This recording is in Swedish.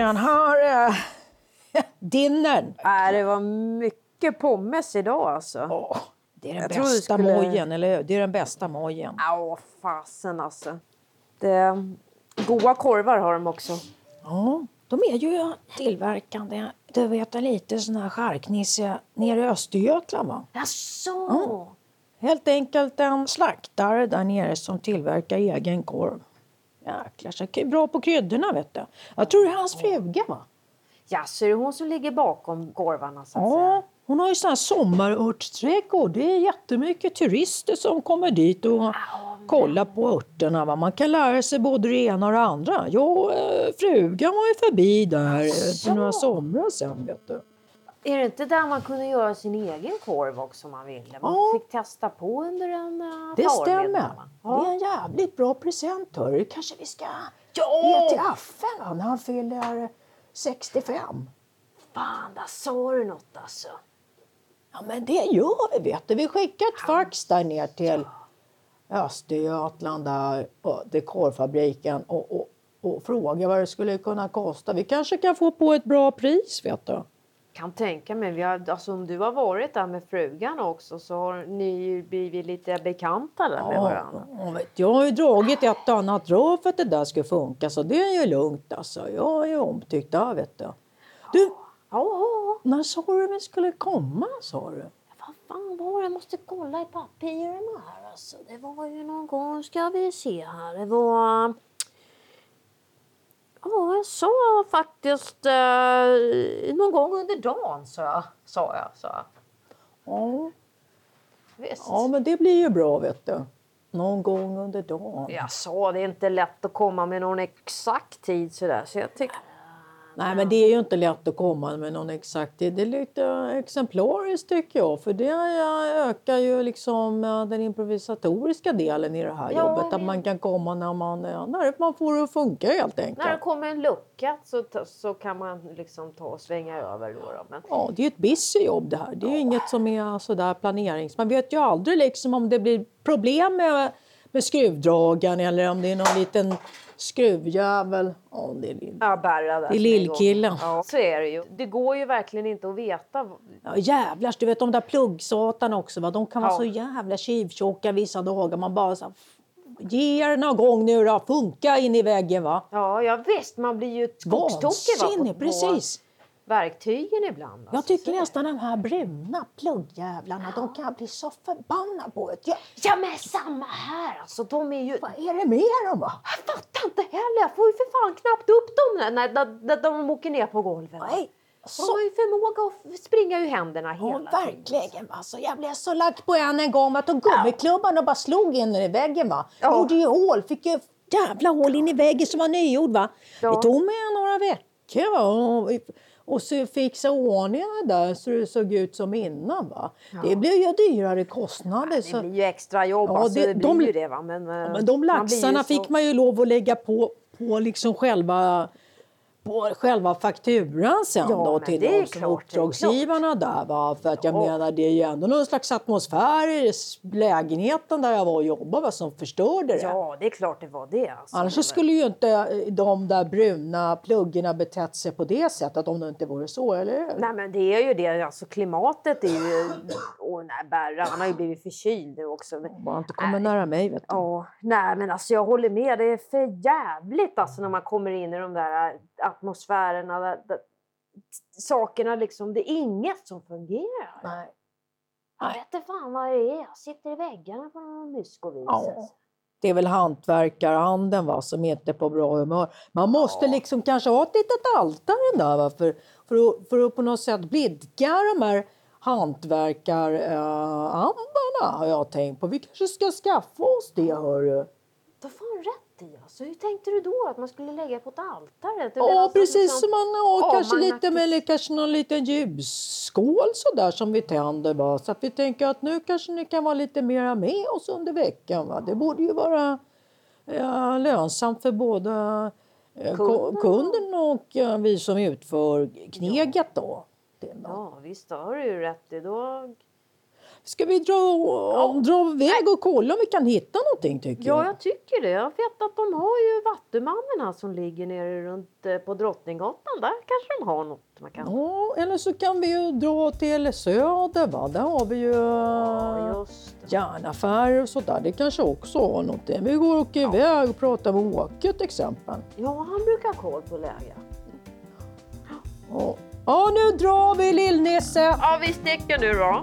efter den här eh, dinnern. Nej, det var mycket pommes idag alltså. Åh, det är den Jag bästa skulle- mojen, eller hur? Det är den bästa mojen. Ja, fasen alltså. Det... Goda korvar har de också. Ja, de är ju tillverkande, du vet lite sån här charknisse nere i Östergötland va? Jaså? Helt enkelt en slaktare där nere som tillverkar egen korv. Jäklar, så bra på kryddorna vet du. Jag tror det är hans fruga va? Jaså, är det hon som ligger bakom korvarna så att Ja, säga? hon har ju sån här sommarörtsträdgård. Det är jättemycket turister som kommer dit och kollar på örterna. Va? Man kan lära sig både det ena och det andra. Jag, eh, frugan var ju förbi där för några somrar sedan vet du. Är det inte där man kunde göra sin egen korv också om man ville? Man Ja. fick testa på under en uh, Det stämmer. va? Det är en jävligt bra present hörru. kanske vi ska Ja! ge till Affe när han fyller 65. Fan, där sa du något alltså. Ja men det gör vi vet du. Vi skickar ett fax där ner till Östergötland där, och till korvfabriken och, och, och frågar vad det skulle kunna kosta. Vi kanske kan få på ett bra pris vet du. Kan tänka mig. Vi har, alltså, om du har varit där med frugan också så har ni blivit lite bekanta där med varandra. Ja, jag har ju dragit ett annat rör för att det där ska funka så det är ju lugnt alltså. Jag är ju omtyckt där vet du. Du, Ja, ja. när sa du vi skulle komma sa du? Vad fan var det? Jag måste kolla i papperna här alltså. Det var ju någon gång, ska vi se här. Det var... Ja, jag sa faktiskt eh, någon gång under dagen sa jag. Sa jag, sa jag. Ja, Visst. ja men det blir ju bra vet du. Någon gång under dagen. Jag sa det är inte lätt att komma med någon exakt tid sådär. Så jag tycker... Nej men det är ju inte lätt att komma med någon exakt. Det är lite exemplariskt tycker jag. För det ökar ju liksom den improvisatoriska delen i det här Ja, jobbet. Att man kan komma när man, när man får det att funka helt enkelt. När det kommer en lucka så, så kan man liksom ta och svänga över då. då. Men, Ja, det är ju ett busy jobb det här. Det är ju inget som är sådär planerings... Man vet ju aldrig liksom om det blir problem med, med skruvdragaren eller om det är någon liten skruvjävel. Ja, det är lill- ja, Berra där. Det är lillkillen. Ja, så är det ju. Det går ju verkligen inte att veta. Ja, jävlar, du vet de där pluggsatarna också, va? de kan vara Ja. så jävla tjuvtjocka vissa dagar. Man bara så här, ge er någon gång nu då, funka in i väggen va. Ja, ja visst, man blir ju skogstokig va, Vansinnig, precis. Verktygen ibland. Jag alltså. tycker Så- nästan de här bruna pluggjävlarna, de kan jag bli så förbannad på. Ja, Ja, men samma här alltså. De är ju... vad är det med dem va? Jag fattar inte heller. Jag får ju för fan knappt upp dem när, när, när de åker ner på golvet. Nej, De så har ju förmåga att springa ur händerna Ja, hela tiden. verkligen. Alltså, jag blev så lack på en en gång. Jag tog gummiklubban och bara slog in den i väggen. Va? Ja. Gjorde ju hål. Fick ju jävla hål in i väggen som var nygjord. Va? Ja. Det tog mig några veckor. Va? Och, så fixa ordning där så det såg ut som innan. Va? Det blev ju dyrare kostnader. Det så, blir ju extra jobb. Ja, alltså, det- det, blir de- ju det. Va? Men, eh, men de man blir laxarna så- fick man ju lov att lägga på, på liksom själva på själva fakturan sen Ja, då till de som klart, uppdragsgivarna där. Va? För att jag Ja. menar det är ju ändå någon slags atmosfär i lägenheten där jag var och jobbade va, som förstörde det. Ja, det är klart det var det. Alltså. Annars skulle ju inte eh, de där bruna pluggarna betett sig på det sättet om det inte vore så, eller hur? Nej men det är ju det, alltså klimatet är ju... Åh nej, Berra, han har ju blivit förkyld nu också. Men, Bara inte kommer nära mig vet du. ja, nej men alltså jag håller med, det är för jävligt alltså när man kommer in i de där atmosfärerna. Där, där, sakerna liksom, det är inget som fungerar. Nej. Jag vet inte fan vad det är, jag sitter i väggarna på någon mysko vis. Ja. Det är väl hantverkaranden va, som inte är på bra humör. Man måste liksom kanske ha ett litet altare där va, för, för, att, för att på något sätt blidka de här hantverkarandarna har jag tänkt på. Vi kanske ska skaffa oss det hörru. Du får rätt i alltså. Hur tänkte du då? Att man skulle lägga på ett altare? Du Ja alltså precis liksom- som man har Ja, kanske lite med eller kanske någon liten ljusskål sådär som vi tänder va. Så att vi tänker att nu kanske ni kan vara lite mera med oss under veckan va. Det borde ju vara ja, lönsamt för både eh, Kunden och- kunden och eh, vi som utför kneget då. Ja visst, har du ju rätt. Då... Ska vi dra, dra iväg och kolla om vi kan hitta någonting tycker Ja, jag? tycker det. Jag vet att de har ju Vattumannen som ligger nere runt eh, på Drottninggatan. Där kanske de har något man kan... Ja, eller så kan vi ju dra till Söder va? Där har vi ju Ja, det. järnaffärer och sådär. Det kanske också har något. där. Vi går och åker iväg och pratar med Åke till exempel. Ja, han brukar ha koll på läget. Ja, ja nu drar vi Lillnisse! Ja, vi sticker nu då.